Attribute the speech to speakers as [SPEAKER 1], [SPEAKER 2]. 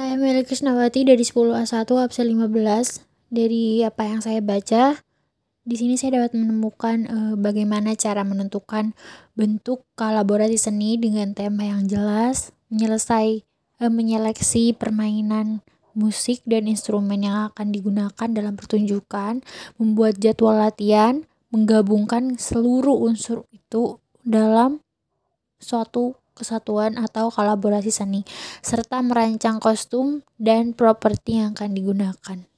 [SPEAKER 1] Saya Meli Krisnawati dari 10A1 absen 15. Dari apa yang saya baca, di sini saya dapat menemukan uh, bagaimana cara menentukan bentuk kolaborasi seni dengan tema yang jelas, menyelesai uh, menyeleksi permainan musik dan instrumen yang akan digunakan dalam pertunjukan, membuat jadwal latihan, menggabungkan seluruh unsur itu dalam suatu kesatuan atau kolaborasi seni, serta merancang kostum dan properti yang akan digunakan.